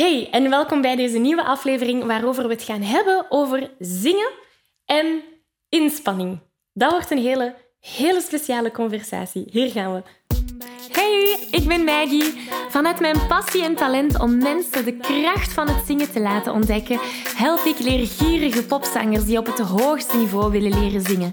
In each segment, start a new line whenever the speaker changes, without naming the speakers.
Hey en welkom bij deze nieuwe aflevering waarover we het gaan hebben over zingen en inspanning. Dat wordt een hele, hele speciale conversatie. Hier gaan we. Hey, ik ben Maggie. Vanuit mijn passie en talent om mensen de kracht van het zingen te laten ontdekken, help ik leergierige popzangers die op het hoogste niveau willen leren zingen.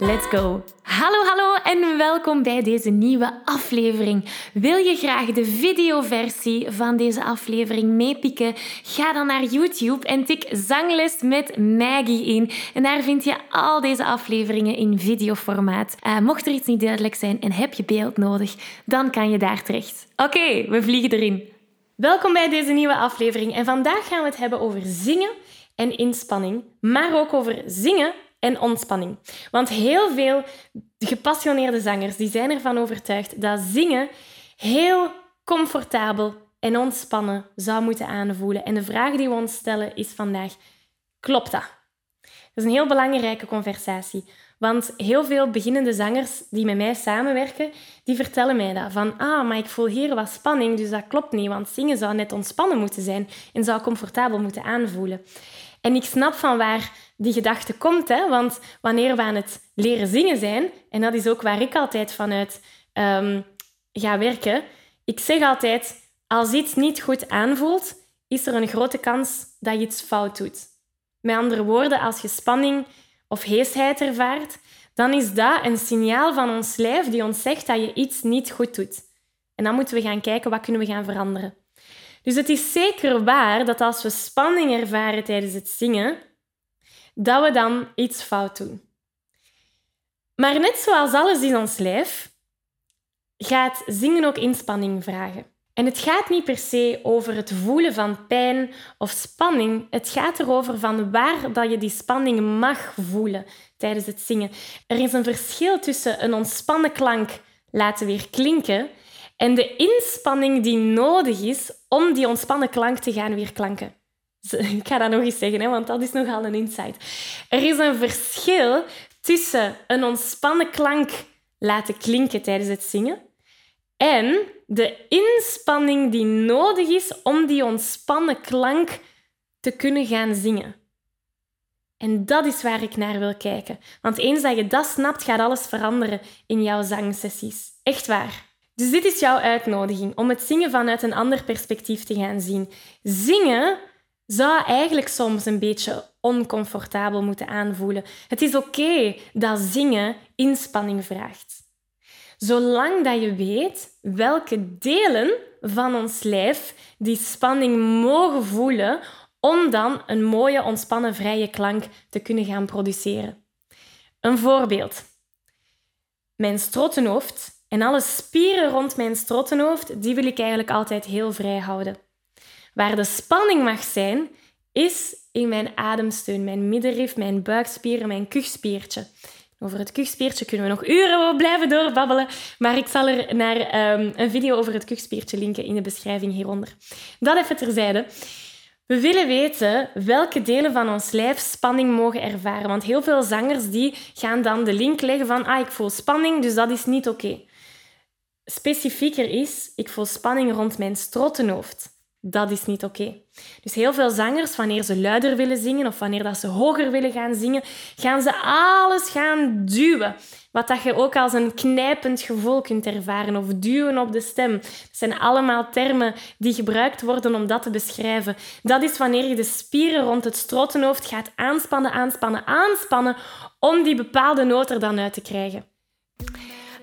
Let's go! Hallo, hallo en welkom bij deze nieuwe aflevering. Wil je graag de videoversie van deze aflevering meepikken? Ga dan naar YouTube en tik Zangles met Maggie in. En daar vind je al deze afleveringen in videoformaat. Uh, mocht er iets niet duidelijk zijn en heb je beeld nodig, dan kan je daar terecht. Oké, we vliegen erin. Welkom bij deze nieuwe aflevering en vandaag gaan we het hebben over zingen en inspanning, maar ook over zingen en ontspanning. Want heel veel gepassioneerde zangers die zijn ervan overtuigd dat zingen heel comfortabel en ontspannen zou moeten aanvoelen. En de vraag die we ons stellen is vandaag, klopt dat? Dat is een heel belangrijke conversatie. Want heel veel beginnende zangers die met mij samenwerken, die vertellen mij dat. Van, ah, maar ik voel hier wat spanning, dus dat klopt niet. Want zingen zou net ontspannen moeten zijn en zou comfortabel moeten aanvoelen. En ik snap van waar die gedachte komt, hè? want wanneer we aan het leren zingen zijn, en dat is ook waar ik altijd vanuit um, ga werken, ik zeg altijd, als iets niet goed aanvoelt, is er een grote kans dat je iets fout doet. Met andere woorden, als je spanning of heesheid ervaart, dan is dat een signaal van ons lijf die ons zegt dat je iets niet goed doet. En dan moeten we gaan kijken wat kunnen we gaan veranderen. Dus het is zeker waar dat als we spanning ervaren tijdens het zingen, dat we dan iets fout doen. Maar net zoals alles in ons lijf, gaat zingen ook inspanning vragen. En het gaat niet per se over het voelen van pijn of spanning. Het gaat erover van waar dat je die spanning mag voelen tijdens het zingen. Er is een verschil tussen een ontspannen klank laten weer klinken en de inspanning die nodig is om die ontspannen klank te gaan weer klanken. Ik ga dat nog eens zeggen, hè, want dat is nogal een insight. Er is een verschil tussen een ontspannen klank laten klinken tijdens het zingen en de inspanning die nodig is om die ontspannen klank te kunnen gaan zingen. En dat is waar ik naar wil kijken. Want eens dat je dat snapt, gaat alles veranderen in jouw zangsessies. Echt waar. Dus dit is jouw uitnodiging om het zingen vanuit een ander perspectief te gaan zien. Zingen zou eigenlijk soms een beetje oncomfortabel moeten aanvoelen. Het is oké dat zingen inspanning vraagt. Zolang dat je weet welke delen van ons lijf die spanning mogen voelen om dan een mooie, ontspannen, vrije klank te kunnen gaan produceren. Een voorbeeld. Mijn strottenhoofd en alle spieren rond mijn strottenhoofd, die wil ik eigenlijk altijd heel vrij houden. Waar de spanning mag zijn, is in mijn ademsteun, mijn middenrif, mijn buikspieren, mijn kuchspiertje. Over het kuchspiertje kunnen we nog uren blijven doorbabbelen, maar ik zal er naar um, een video over het kuchspiertje linken in de beschrijving hieronder. Dat even terzijde. We willen weten welke delen van ons lijf spanning mogen ervaren, want heel veel zangers die gaan dan de link leggen van ah, ik voel spanning, dus dat is niet oké specifieker is, ik voel spanning rond mijn strottenhoofd. Dat is niet oké. Dus heel veel zangers, wanneer ze luider willen zingen of wanneer dat ze hoger willen gaan zingen, gaan ze alles gaan duwen. Wat dat je ook als een knijpend gevoel kunt ervaren of duwen op de stem. Dat zijn allemaal termen die gebruikt worden om dat te beschrijven. Dat is wanneer je de spieren rond het strottenhoofd gaat aanspannen, aanspannen, aanspannen om die bepaalde noot er dan uit te krijgen.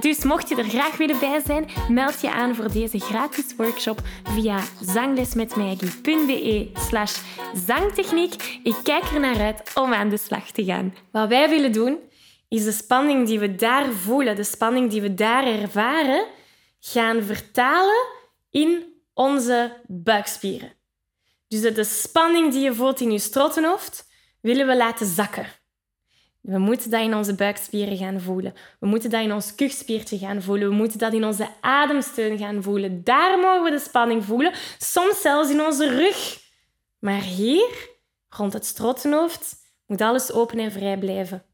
Dus mocht je er graag willen bij zijn, meld je aan voor deze gratis workshop via zanglesmetmaggie.be slash zangtechniek. Ik kijk er naar uit om aan de slag te gaan. Wat wij willen doen is de spanning die we daar voelen, de spanning die we daar ervaren, gaan vertalen in onze buikspieren. Dus de spanning die je voelt in je strottenhoofd, willen we laten zakken. We moeten dat in onze buikspieren gaan voelen. We moeten dat in ons kuchspiertje gaan voelen. We moeten dat in onze ademsteun gaan voelen. Daar mogen we de spanning voelen. Soms zelfs in onze rug. Maar hier, rond het strottenhoofd, moet alles open en vrij blijven.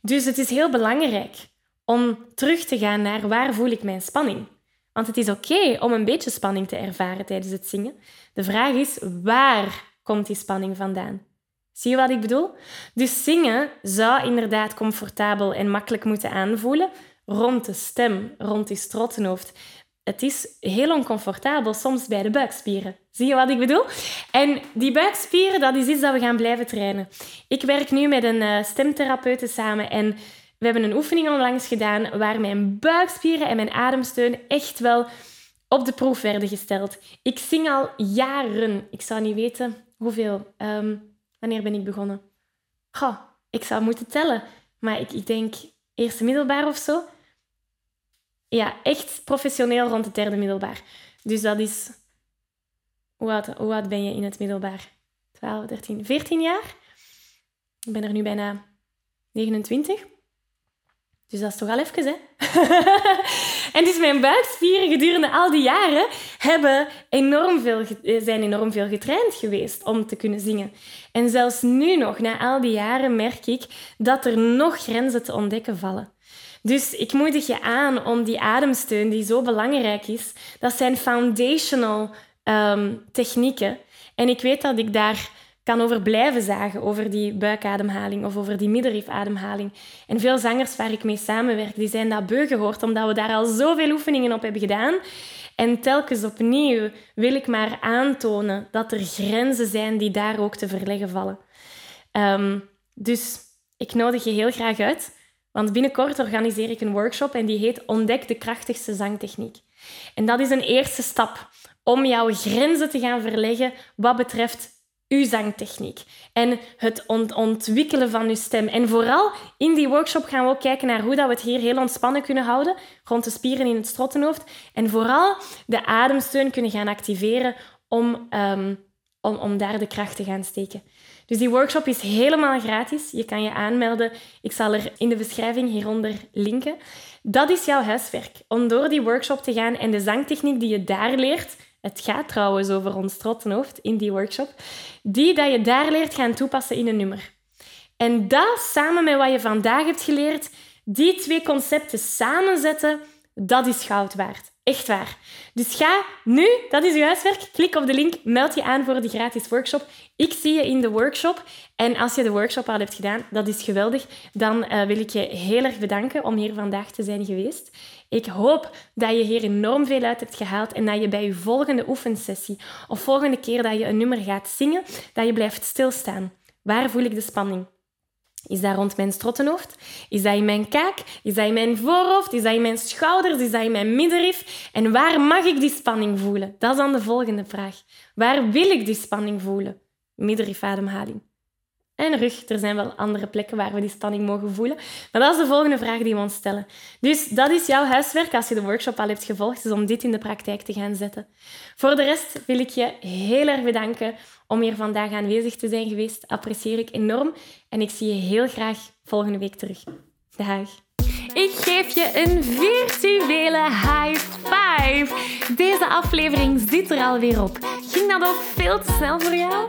Dus het is heel belangrijk om terug te gaan naar waar voel ik mijn spanning. Want het is oké om een beetje spanning te ervaren tijdens het zingen. De vraag is, waar komt die spanning vandaan? Zie je wat ik bedoel? Dus zingen zou inderdaad comfortabel en makkelijk moeten aanvoelen rond de stem, rond die strottenhoofd. Het is heel oncomfortabel soms bij de buikspieren. Zie je wat ik bedoel? En die buikspieren, dat is iets dat we gaan blijven trainen. Ik werk nu met een uh, stemtherapeute samen en we hebben een oefening onlangs gedaan waar mijn buikspieren en mijn ademsteun echt wel op de proef werden gesteld. Ik zing al jaren. Ik zou niet weten hoeveel. Ehm, wanneer ben ik begonnen? Ik zou moeten tellen. Maar ik, ik denk eerste middelbaar of zo. Ja, echt professioneel rond het derde middelbaar. Dus dat is... Hoe oud, hoe oud ben je in het middelbaar? 12, 13, 14 jaar? Ik ben er nu bijna 29. Dus dat is toch al even, hè? en dus mijn buikspieren gedurende al die jaren hebben enorm veel, eh, zijn enorm veel getraind geweest om te kunnen zingen. En zelfs nu nog, na al die jaren, merk ik dat er nog grenzen te ontdekken vallen. Dus ik moedig je aan om die ademsteun, die zo belangrijk is, dat zijn foundational um, technieken. En ik weet dat ik daar kan over blijven zagen, over die buikademhaling of over die middenrifademhaling. En veel zangers waar ik mee samenwerk, die zijn dat beu gehoord, omdat we daar al zoveel oefeningen op hebben gedaan. En telkens opnieuw wil ik maar aantonen dat er grenzen zijn die daar ook te verleggen vallen. Um, dus ik nodig je heel graag uit, want binnenkort organiseer ik een workshop en die heet Ontdek de krachtigste zangtechniek. En dat is een eerste stap om jouw grenzen te gaan verleggen wat betreft uw zangtechniek en het ontwikkelen van uw stem. En vooral in die workshop gaan we ook kijken naar hoe dat we het hier heel ontspannen kunnen houden, rond de spieren in het strottenhoofd. En vooral de ademsteun kunnen gaan activeren om, um, om, om daar de kracht te gaan steken. Dus die workshop is helemaal gratis. Je kan je aanmelden. Ik zal er in de beschrijving hieronder linken. Dat is jouw huiswerk. Om door die workshop te gaan en de zangtechniek die je daar leert het gaat trouwens over ons trottenhoofd in die workshop. Die dat je daar leert gaan toepassen in een nummer. En dat samen met wat je vandaag hebt geleerd, die twee concepten samenzetten, dat is goud waard. Echt waar. Dus ga nu, dat is je huiswerk, klik op de link, meld je aan voor de gratis workshop. Ik zie je in de workshop. En als je de workshop al hebt gedaan, dat is geweldig. Dan uh, wil ik je heel erg bedanken om hier vandaag te zijn geweest. Ik hoop dat je hier enorm veel uit hebt gehaald en dat je bij je volgende oefensessie of volgende keer dat je een nummer gaat zingen, dat je blijft stilstaan. Waar voel ik de spanning? Is dat rond mijn strottenhoofd? Is dat in mijn kaak? Is dat in mijn voorhoofd? Is dat in mijn schouders? Is dat in mijn middenrif? En waar mag ik die spanning voelen? Dat is dan de volgende vraag. Waar wil ik die spanning voelen? Middenrifademhaling. En rug. Er zijn wel andere plekken waar we die spanning mogen voelen. Maar dat is de volgende vraag die we ons stellen. Dus dat is jouw huiswerk als je de workshop al hebt gevolgd, is om dit in de praktijk te gaan zetten. Voor de rest wil ik je heel erg bedanken om hier vandaag aanwezig te zijn geweest. Apprecieer ik enorm. En ik zie je heel graag volgende week terug. Dag. Ik geef je een virtuele high five. Deze aflevering zit er alweer op. Ging dat ook veel te snel voor jou?